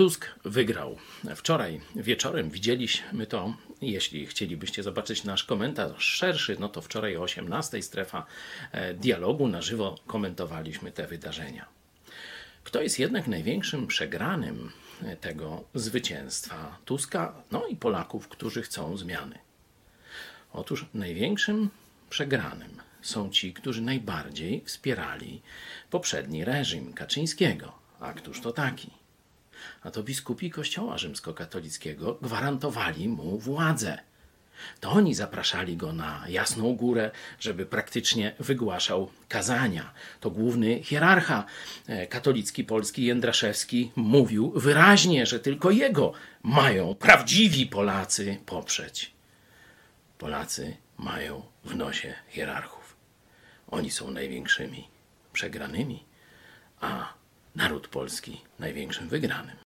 Tusk wygrał. Wczoraj wieczorem widzieliśmy to. Jeśli chcielibyście zobaczyć nasz komentarz szerszy, no to wczoraj o 18 strefa e, dialogu na żywo komentowaliśmy te wydarzenia. Kto jest jednak największym przegranym e, tego zwycięstwa Tuska, no i Polaków, którzy chcą zmiany? Otóż największym przegranym są ci, którzy najbardziej wspierali poprzedni reżim Kaczyńskiego. A któż to taki? A to biskupi Kościoła Rzymskokatolickiego gwarantowali mu władzę. To oni zapraszali go na Jasną Górę, żeby praktycznie wygłaszał kazania. To główny hierarcha e, katolicki polski Jędraszewski mówił wyraźnie, że tylko jego mają prawdziwi Polacy poprzeć. Polacy mają w nosie hierarchów. Oni są największymi przegranymi, a naród polski największym wygranym.